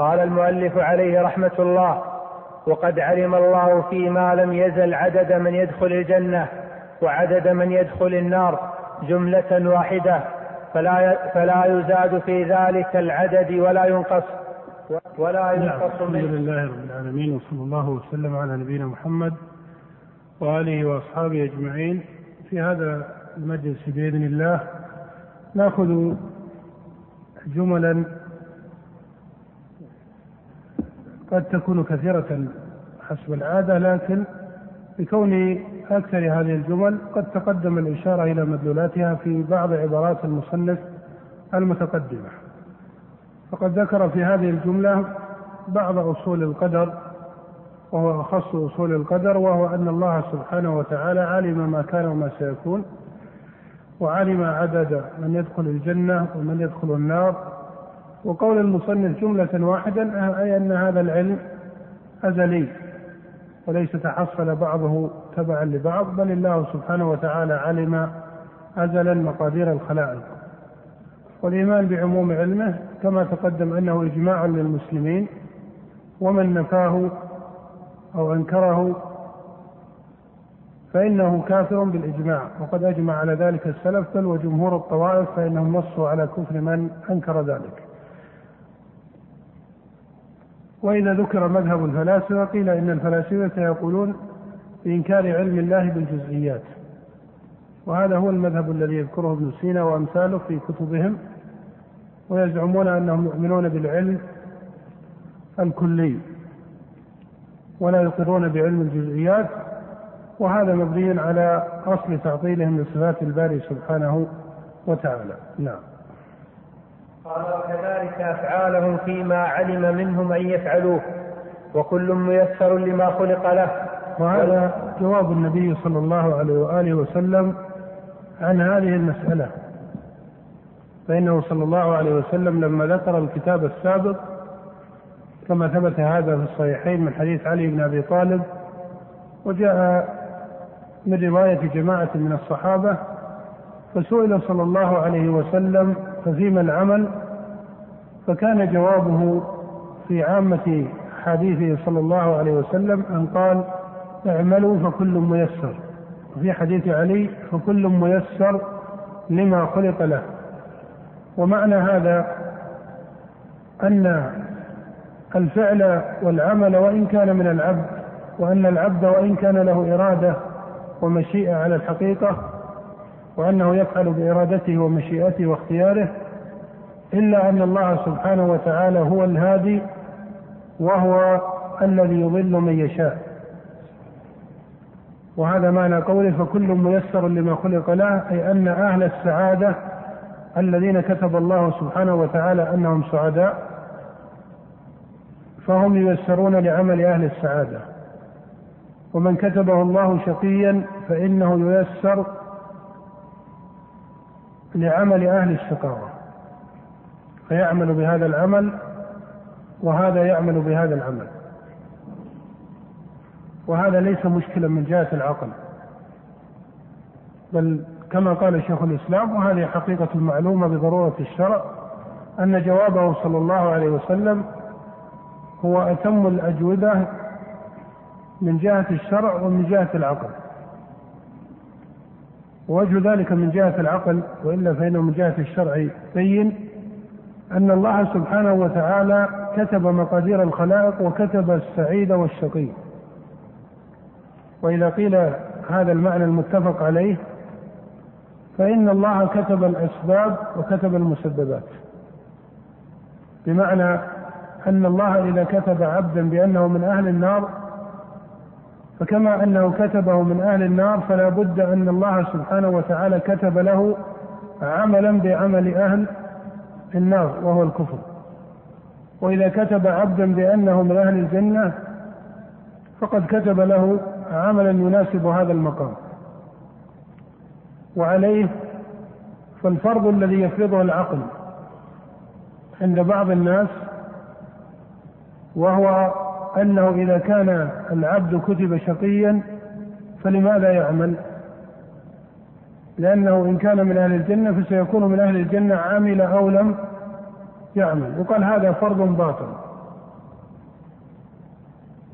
قال المؤلف عليه رحمة الله وقد علم الله فيما لم يزل عدد من يدخل الجنة وعدد من يدخل النار جملة واحدة فلا فلا يزاد في ذلك العدد ولا ينقص ولا نعم. ينقص الحمد لله رب العالمين وصلى الله وسلم على نبينا محمد وآله وأصحابه أجمعين في هذا المجلس بإذن الله نأخذ جملا قد تكون كثيرة حسب العادة لكن بكون أكثر هذه الجمل قد تقدم الإشارة إلى مدلولاتها في بعض عبارات المصنف المتقدمة. فقد ذكر في هذه الجملة بعض أصول القدر وهو أخص أصول القدر وهو أن الله سبحانه وتعالى علم ما كان وما سيكون وعلم عدد من يدخل الجنة ومن يدخل النار وقول المصنف جملة واحدة أي أن هذا العلم أزلي وليس تحصل بعضه تبعا لبعض بل الله سبحانه وتعالى علم أزلا مقادير الخلائق. والإيمان بعموم علمه كما تقدم أنه إجماع للمسلمين ومن نفاه أو أنكره فإنه كافر بالإجماع. وقد أجمع على ذلك السلف بل وجمهور الطوائف فإنهم نصوا على كفر من أنكر ذلك. وإذا ذكر مذهب الفلاسفة قيل إن الفلاسفة يقولون بإنكار علم الله بالجزئيات. وهذا هو المذهب الذي يذكره ابن سينا وأمثاله في كتبهم ويزعمون أنهم يؤمنون بالعلم الكلي ولا يقرون بعلم الجزئيات وهذا مبني على أصل تعطيلهم لصفات الباري سبحانه وتعالى. نعم. قال وكذلك أفعالهم فيما علم منهم أن يفعلوه وكل ميسر لما خلق له. وهذا جواب النبي صلى الله عليه وآله وسلم عن هذه المسألة. فإنه صلى الله عليه وسلم لما ذكر الكتاب السابق كما ثبت هذا في الصحيحين من حديث علي بن أبي طالب وجاء من رواية جماعة من الصحابة فسئل صلى الله عليه وسلم ففيما العمل فكان جوابه في عامة حديثه صلى الله عليه وسلم أن قال اعملوا فكل ميسر. وفي حديث علي فكل ميسر لما خلق له. ومعنى هذا أن الفعل والعمل وإن كان من العبد وأن العبد وإن كان له إرادة ومشيئة على الحقيقة وأنه يفعل بإرادته ومشيئته واختياره إلا أن الله سبحانه وتعالى هو الهادي وهو الذي يضل من يشاء. وهذا معنى قوله فكل ميسر لما خلق له أي أن أهل السعادة الذين كتب الله سبحانه وتعالى أنهم سعداء فهم ييسرون لعمل أهل السعادة. ومن كتبه الله شقيا فإنه ييسر لعمل أهل الشقاوة. فيعمل بهذا العمل وهذا يعمل بهذا العمل. وهذا ليس مشكلا من جهة العقل. بل كما قال شيخ الإسلام وهذه حقيقة معلومة بضرورة الشرع أن جوابه صلى الله عليه وسلم هو أتم الأجوبة من جهة الشرع ومن جهة العقل. ووجه ذلك من جهة العقل وإلا فإنه من جهة الشرع بين أن الله سبحانه وتعالى كتب مقادير الخلائق وكتب السعيد والشقي. وإذا قيل هذا المعنى المتفق عليه فإن الله كتب الأسباب وكتب المسببات. بمعنى أن الله إذا كتب عبدا بأنه من أهل النار فكما أنه كتبه من أهل النار فلا بد أن الله سبحانه وتعالى كتب له عملا بعمل أهل النار وهو الكفر وإذا كتب عبدا بأنه من أهل الجنة فقد كتب له عملا يناسب هذا المقام وعليه فالفرض الذي يفرضه العقل عند بعض الناس وهو أنه إذا كان العبد كتب شقيا فلماذا يعمل؟ لأنه إن كان من أهل الجنة فسيكون من أهل الجنة عمل أو لم يعمل. وقال هذا فرض باطل.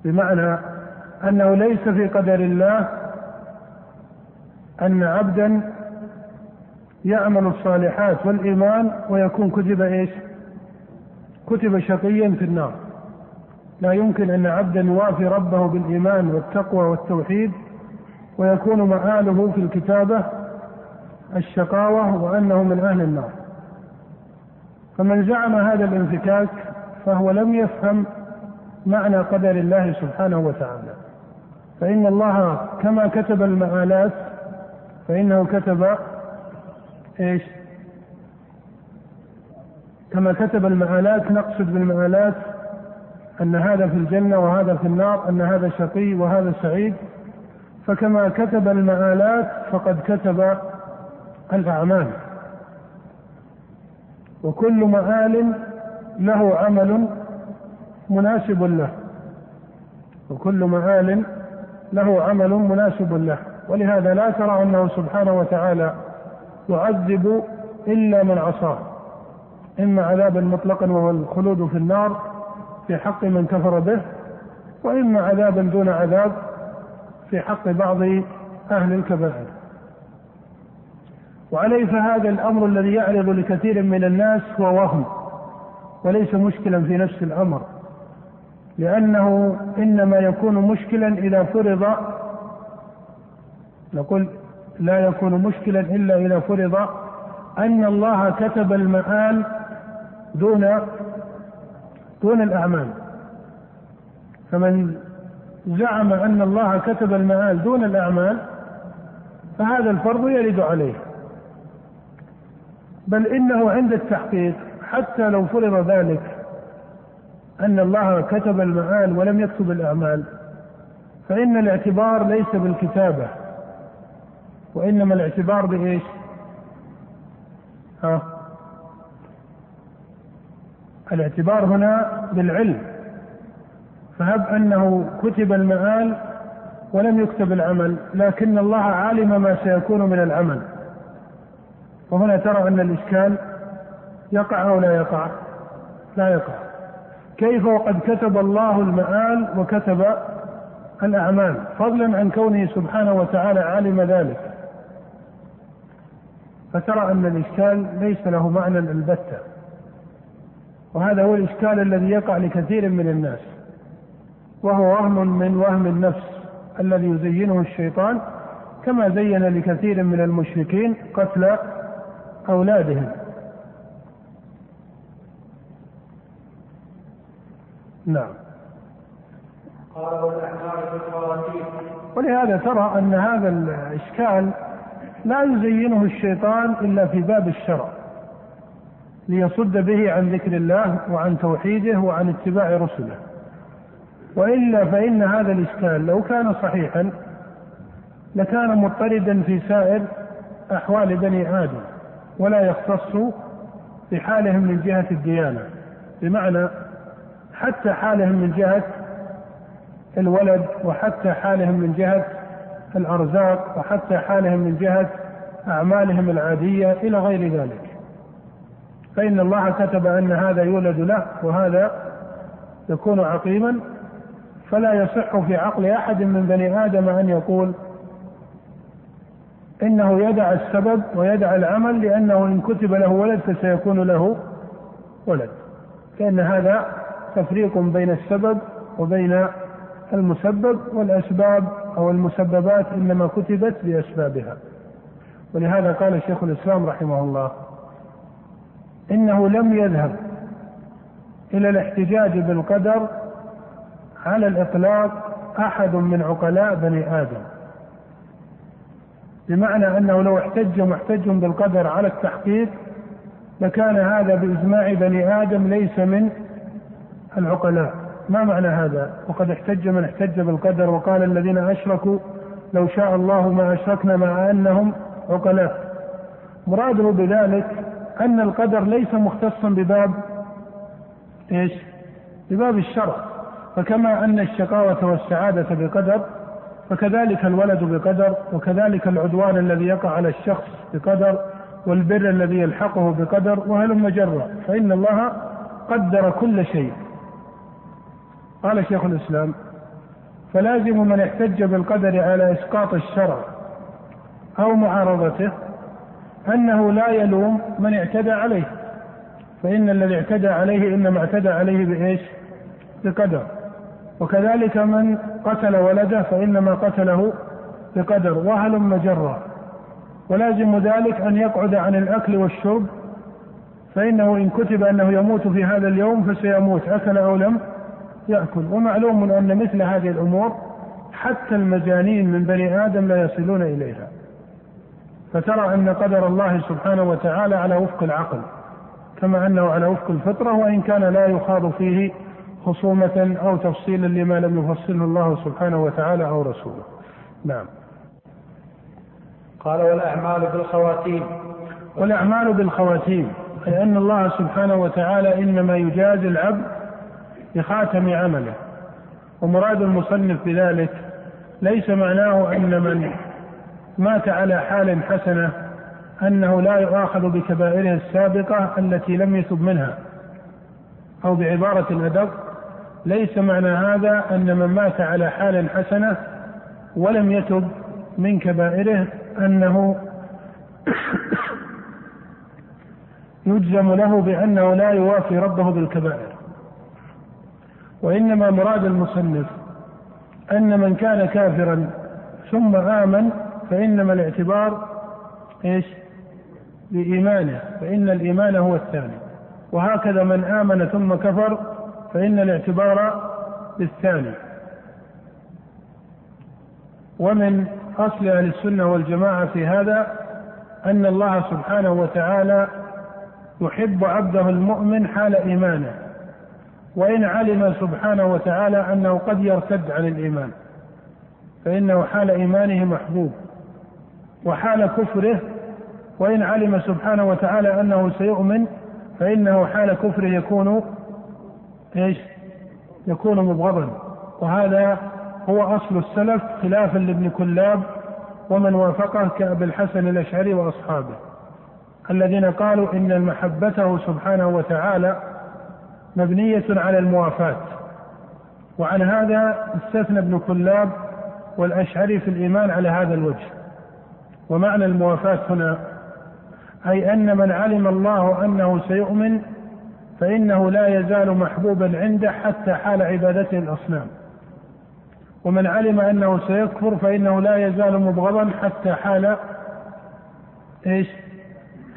بمعنى أنه ليس في قدر الله أن عبدا يعمل الصالحات والإيمان ويكون كتب إيش؟ كتب شقيا في النار. لا يمكن أن عبدا يوافي ربه بالإيمان والتقوى والتوحيد ويكون مآله في الكتابة الشقاوة وأنه من أهل النار. فمن زعم هذا الانفكاك فهو لم يفهم معنى قدر الله سبحانه وتعالى. فإن الله كما كتب المآلات فإنه كتب إيش؟ كما كتب المآلات نقصد بالمآلات أن هذا في الجنة وهذا في النار أن هذا شقي وهذا سعيد. فكما كتب المآلات فقد كتب الأعمال وكل مآل له عمل مناسب له. وكل مآل له عمل مناسب له. ولهذا لا ترى أنه سبحانه وتعالى يعذب إلا من عصاه. إما عذابا مطلقا وهو الخلود في النار في حق من كفر به وإما عذابا دون عذاب في حق بعض أهل الكبائر. وعليه فهذا الأمر الذي يعرض لكثير من الناس هو وهم وليس مشكلا في نفس الأمر لأنه إنما يكون مشكلا إذا فرض نقول لا يكون مشكلا إلا إذا فرض أن الله كتب المآل دون دون الأعمال. فمن زعم أن الله كتب المآل دون الأعمال فهذا الفرض يرد عليه. بل إنه عند التحقيق حتى لو فرض ذلك أن الله كتب المآل ولم يكتب الأعمال فإن الاعتبار ليس بالكتابة. وإنما الاعتبار بإيش؟ ها؟ الاعتبار هنا بالعلم. فهب أنه كتب المآل ولم يكتب العمل لكن الله علم ما سيكون من العمل. وهنا ترى أن الإشكال يقع أو لا يقع؟ لا يقع. كيف وقد كتب الله المآل وكتب الأعمال؟ فضلا عن كونه سبحانه وتعالى علم ذلك. فترى أن الإشكال ليس له معنى البتة. وهذا هو الإشكال الذي يقع لكثير من الناس. وهو وهم من وهم النفس الذي يزينه الشيطان كما زين لكثير من المشركين قتل أولادهم. نعم. ولهذا ترى أن هذا الإشكال لا يزينه الشيطان إلا في باب الشرع ليصد به عن ذكر الله وعن توحيده وعن اتباع رسله. وإلا فإن هذا الإشكال لو كان صحيحا لكان مضطردا في سائر أحوال بني آدم. ولا يختص بحالهم من جهة الديانة. بمعنى حتى حالهم من جهة الولد وحتى حالهم من جهة الأرزاق وحتى حالهم من جهة أعمالهم العادية إلى غير ذلك. فإن الله كتب أن هذا يولد له وهذا يكون عقيما فلا يصح في عقل أحد من بني آدم أن يقول إنه يدع السبب ويدع العمل لأنه إن كتب له ولد فسيكون له ولد. كأن هذا تفريق بين السبب وبين المسبب والأسباب أو المسببات إنما كتبت بأسبابها ولهذا قال شيخ الإسلام رحمه الله إنه لم يذهب إلى الاحتجاج بالقدر على الإطلاق أحد من عقلاء بني آدم. بمعنى أنه لو احتج محتج بالقدر على التحقيق لكان هذا بإجماع بني آدم ليس من العقلاء. ما معنى هذا؟ وقد احتج من احتج بالقدر وقال الذين أشركوا لو شاء الله ما أشركنا مع أنهم عقلاء. مراده بذلك أن القدر ليس مختصا بباب إيش؟ بباب الشرع. فكما أن الشقاوة والسعادة بقدر فكذلك الولد بقدر وكذلك العدوان الذي يقع على الشخص بقدر والبر الذي يلحقه بقدر وهلم جرا؟ فإن الله قدر كل شيء. قال شيخ الإسلام فلازم من احتج بالقدر على إسقاط الشرع أو معارضته أنه لا يلوم من اعتدى عليه فإن الذي اعتدى عليه إنما اعتدى عليه بإيش؟ بقدر. وكذلك من قتل ولده فإنما قتله بقدر وهلم جرا ولازم ذلك أن يقعد عن الأكل والشرب فإنه إن كتب أنه يموت في هذا اليوم فسيموت أكل أو لم يأكل. ومعلوم أن مثل هذه الأمور حتى المجانين من بني آدم لا يصلون إليها. فترى أن قدر الله سبحانه وتعالى على وفق العقل كما أنه على وفق الفطرة وإن كان لا يخاض فيه خصومة أو تفصيلا لما لم يفصله الله سبحانه وتعالى أو رسوله. نعم. قال والأعمال بالخواتيم. والأعمال بالخواتيم أي أن الله سبحانه وتعالى إنما يجازي العبد بخاتم عمله. ومراد المصنف بذلك ليس معناه أن من مات على حال حسنة أنه لا يؤاخذ بكبائره السابقة التي لم يتب منها أو بعبارة أدق ليس معنى هذا أن من مات على حال حسنة ولم يتب من كبائره أنه يجزم له بأنه لا يوافي ربه بالكبائر وإنما مراد المصنف أن من كان كافرا ثم آمن فإنما الاعتبار إيش؟ بإيمانه فإن الإيمان هو الثاني وهكذا من آمن ثم كفر فإن الاعتبار بالثاني. ومن أصل أهل السنة والجماعة في هذا أن الله سبحانه وتعالى يحب عبده المؤمن حال إيمانه وإن علم سبحانه وتعالى أنه قد يرتد عن الإيمان فإنه حال إيمانه محبوب وحال كفره وإن علم سبحانه وتعالى أنه سيؤمن فإنه حال كفره يكون إيش؟ يكون مبغضا. وهذا هو أصل السلف خلافا لابن كلاب ومن وافقه كأبي الحسن الأشعري وأصحابه الذين قالوا إن محبته سبحانه وتعالى مبنية على الموافاة. وعن هذا استثنى ابن كلاب والأشعري في الإيمان على هذا الوجه. ومعنى الموافاة هنا أي أن من علم الله أنه سيؤمن فإنه لا يزال محبوبا عنده حتى حال عبادته الأصنام ومن علم أنه سيكفر فإنه لا يزال مبغضا حتى حال إيش؟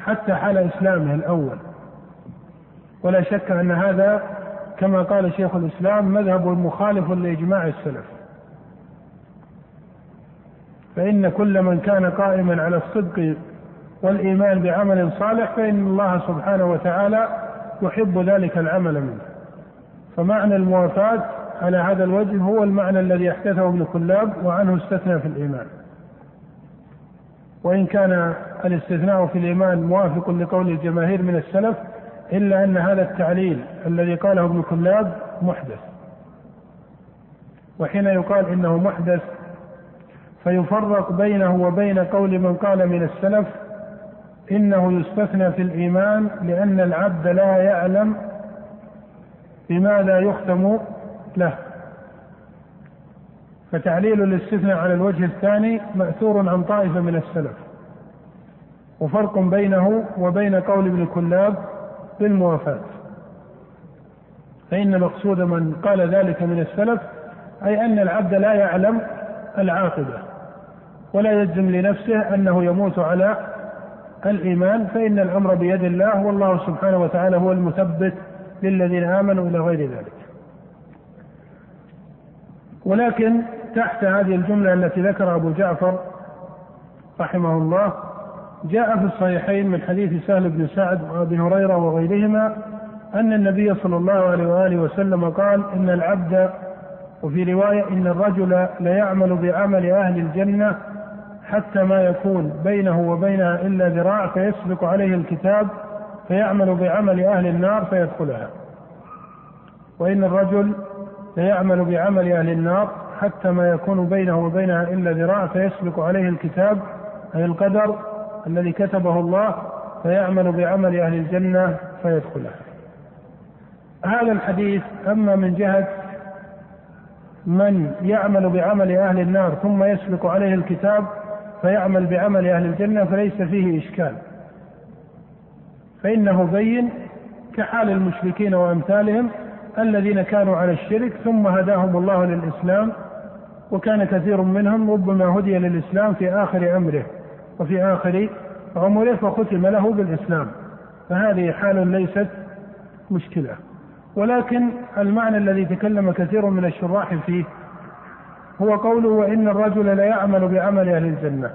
حتى حال إسلامه الأول. ولا شك أن هذا كما قال شيخ الإسلام مذهب مخالف لإجماع السلف. فإن كل من كان قائما على الصدق والإيمان بعمل صالح فإن الله سبحانه وتعالى يحب ذلك العمل منه. فمعنى الموافاة على هذا الوجه هو المعنى الذي احدثه ابن كلاب وعنه استثنى في الإيمان. وإن كان الاستثناء في الإيمان موافق لقول الجماهير من السلف إلا أن هذا التعليل الذي قاله ابن كلاب محدث. وحين يقال إنه محدث فيفرق بينه وبين قول من قال من السلف إنه يستثنى في الإيمان لأن العبد لا يعلم بماذا يختم له. فتعليل الاستثناء على الوجه الثاني مأثور عن طائفة من السلف وفرق بينه وبين قول ابن كلاب بالموافاة. فإن مقصود من قال ذلك من السلف أي أن العبد لا يعلم العاقبة ولا يجزم لنفسه أنه يموت على الإيمان فإن الأمر بيد الله والله سبحانه وتعالى هو المثبت للذين آمنوا إلى غير ذلك. ولكن تحت هذه الجملة التي ذكر أبو جعفر رحمه الله جاء في الصحيحين من حديث سهل بن سعد وأبي هريرة وغيرهما أن النبي صلى الله عليه وآله وسلم قال إن العبد وفي رواية إن الرجل ليعمل بعمل أهل الجنة حتى ما يكون بينه وبينها إلا ذراع فيسبق عليه الكتاب فيعمل بعمل أهل النار فيدخلها. وإن الرجل ليعمل بعمل أهل النار حتى ما يكون بينه وبينها إلا ذراع فيسبق عليه الكتاب أي القدر الذي كتبه الله فيعمل بعمل أهل الجنة فيدخلها. هذا الحديث أما من جهة من يعمل بعمل أهل النار ثم يسبق عليه الكتاب فيعمل بعمل أهل الجنة فليس فيه إشكال. فإنه بين كحال المشركين وأمثالهم الذين كانوا على الشرك ثم هداهم الله للإسلام وكان كثير منهم ربما هدي للإسلام في آخر أمره وفي آخر عمره فختم له بالإسلام. فهذه حال ليست مشكلة. ولكن المعنى الذي تكلم كثير من الشراح فيه هو قوله وإن الرجل ليعمل بعمل أهل الجنة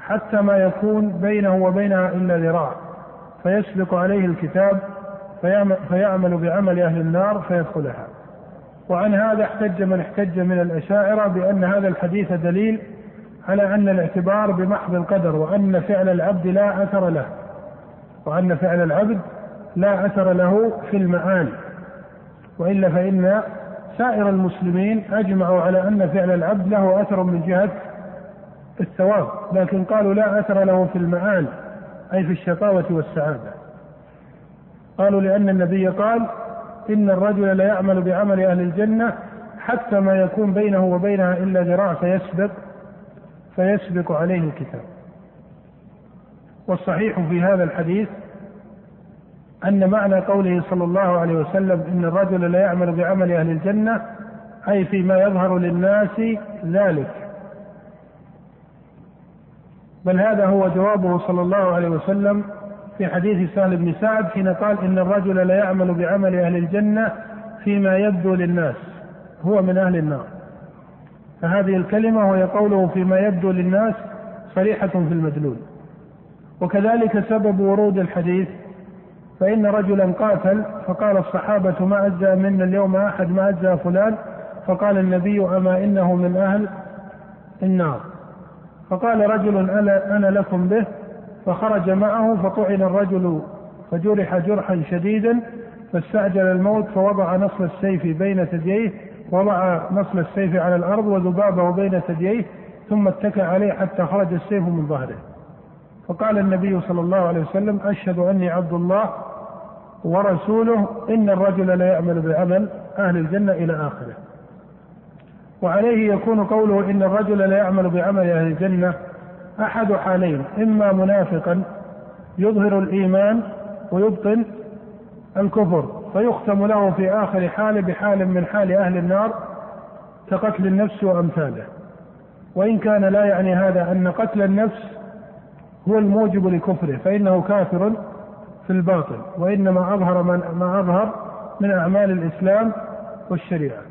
حتى ما يكون بينه وبينها إلا ذراع فيسبق عليه الكتاب فيعمل بعمل أهل النار فيدخلها. وعن هذا احتج من احتج من الأشاعرة بأن هذا الحديث دليل على أن الاعتبار بمحض القدر وأن فعل العبد لا أثر له وأن فعل العبد لا أثر له في المآل وإلا فإن سائر المسلمين أجمعوا على أن فعل العبد له أثر من جهة الثواب لكن قالوا لا أثر له في المآل أي في الشقاوة والسعادة. قالوا لأن النبي قال إن الرجل لا يعمل بعمل أهل الجنة حتى ما يكون بينه وبينها إلا ذراع فيسبق فيسبق عليه الكتاب. والصحيح في هذا الحديث أن معنى قوله صلى الله عليه وسلم إن الرجل لا يعمل بعمل أهل الجنة أي فيما يظهر للناس ذلك. بل هذا هو جوابه صلى الله عليه وسلم في حديث سهل بن سعد حين قال إن الرجل لا يعمل بعمل أهل الجنة فيما يبدو للناس هو من أهل النار. فهذه الكلمة وهي قوله فيما يبدو للناس صريحة في المدلول. وكذلك سبب ورود الحديث فإن رجلا قاتل فقال الصحابة ما أجزى منا اليوم أحد ما أجزى فلان. فقال النبي أما إنه من أهل النار. فقال رجل أنا, أنا لكم به. فخرج معه فطعن الرجل فجرح جرحا شديدا فاستعجل الموت فوضع نصل السيف بين ثدييه وضع نصل السيف على الأرض وذبابه بين ثدييه ثم اتكى عليه حتى خرج السيف من ظهره. فقال النبي صلى الله عليه وسلم أشهد أني عبد الله ورسوله إن الرجل لا يعمل بعمل أهل الجنة إلى آخره. وعليه يكون قوله إن الرجل لا يعمل بعمل أهل الجنة أحد حالين إما منافقا يظهر الإيمان ويبطن الكفر فيختم له في آخر حال بحال من حال أهل النار كقتل النفس وأمثاله. وإن كان لا يعني هذا أن قتل النفس هو الموجب لكفره فإنه كافر في الباطل وإنما أظهر من ما أظهر من أعمال الإسلام والشريعة.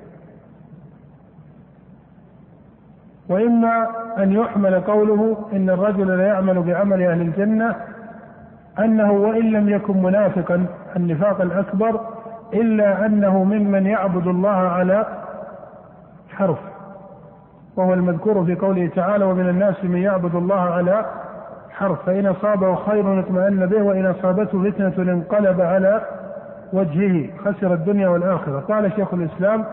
وإما أن يحمل قوله إن الرجل لا يعمل بعمل أهل الجنة أنه وإن لم يكن منافقا النفاق الأكبر إلا أنه ممن يعبد الله على حرف. وهو المذكور في قوله تعالى ومن الناس من يعبد الله على حرف فإن أصابه خير اطمأن به وإن أصابته فتنة انقلب على وجهه خسر الدنيا والآخرة. قال شيخ الإسلام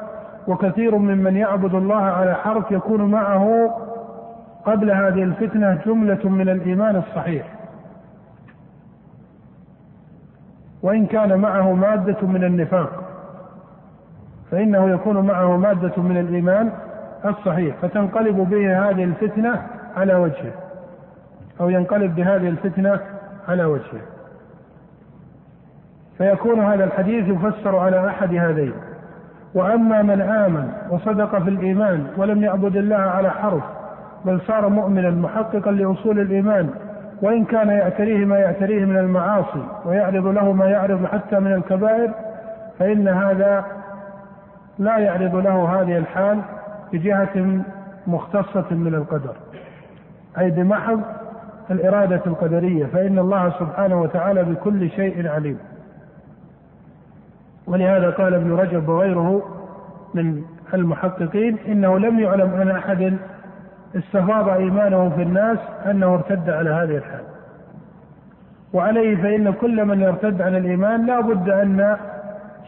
وكثير ممن يعبد الله على حرف يكون معه قبل هذه الفتنة جملة من الإيمان الصحيح. وإن كان معه مادة من النفاق فإنه يكون معه مادة من الإيمان الصحيح فتنقلب به هذه الفتنة على وجهه. أو ينقلب بهذه الفتنة على وجهه. فيكون هذا الحديث يفسر على أحد هذين. وأما من آمن وصدق في الإيمان ولم يعبد الله على حرف بل صار مؤمنا محققا لأصول الإيمان وإن كان يعتريه ما يعتريه من المعاصي ويعرض له ما يعرض حتى من الكبائر فإن هذا لا يعرض له هذه الحال بجهة مختصة من القدر. أي بمحض الإرادة القدرية فإن الله سبحانه وتعالى بكل شيء عليم ولهذا قال ابن رجب وغيره من المحققين إنه لم يعلم عن أحد استفاض إيمانه في الناس أنه ارتد على هذه الحال. وعليه فإن كل من يرتد عن الإيمان لا بد أن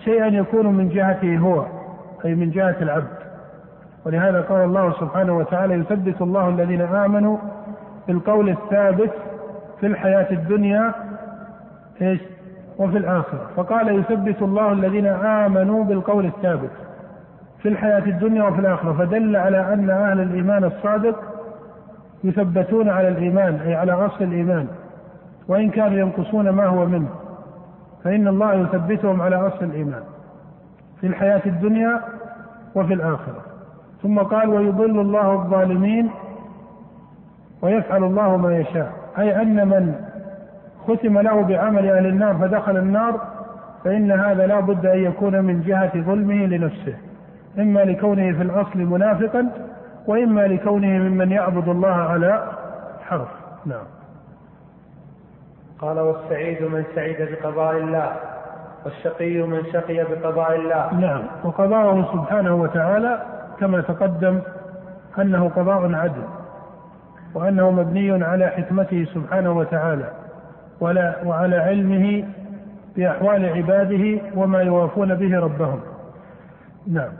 شيئا يكون من جهته هو أي من جهة العبد. ولهذا قال الله سبحانه وتعالى يثبت الله الذين آمنوا بالقول الثابت في الحياة الدنيا إيش؟ وفي الآخرة. فقال يثبت الله الذين آمنوا بالقول الثابت في الحياة الدنيا وفي الآخرة. فدل على أن أهل الإيمان الصادق يثبتون على الإيمان أي على أصل الإيمان وإن كانوا ينقصون ما هو منه. فإن الله يثبتهم على أصل الإيمان في الحياة الدنيا وفي الآخرة. ثم قال ويضل الله الظالمين ويفعل الله ما يشاء. أي أن من ختم له بعمل أهل النار فدخل النار فإن هذا لا بد أن يكون من جهة ظلمه لنفسه. إما لكونه في الأصل منافقا وإما لكونه ممن يعبد الله على حرف. نعم. قال والسعيد من سعيد بقضاء الله والشقي من شقي بقضاء الله. نعم. وقضاءه سبحانه وتعالى كما تقدم أنه قضاء عدل. وأنه مبني على حكمته سبحانه وتعالى ولا وعلى علمه بأحوال عباده وما يوافون به ربهم. نعم.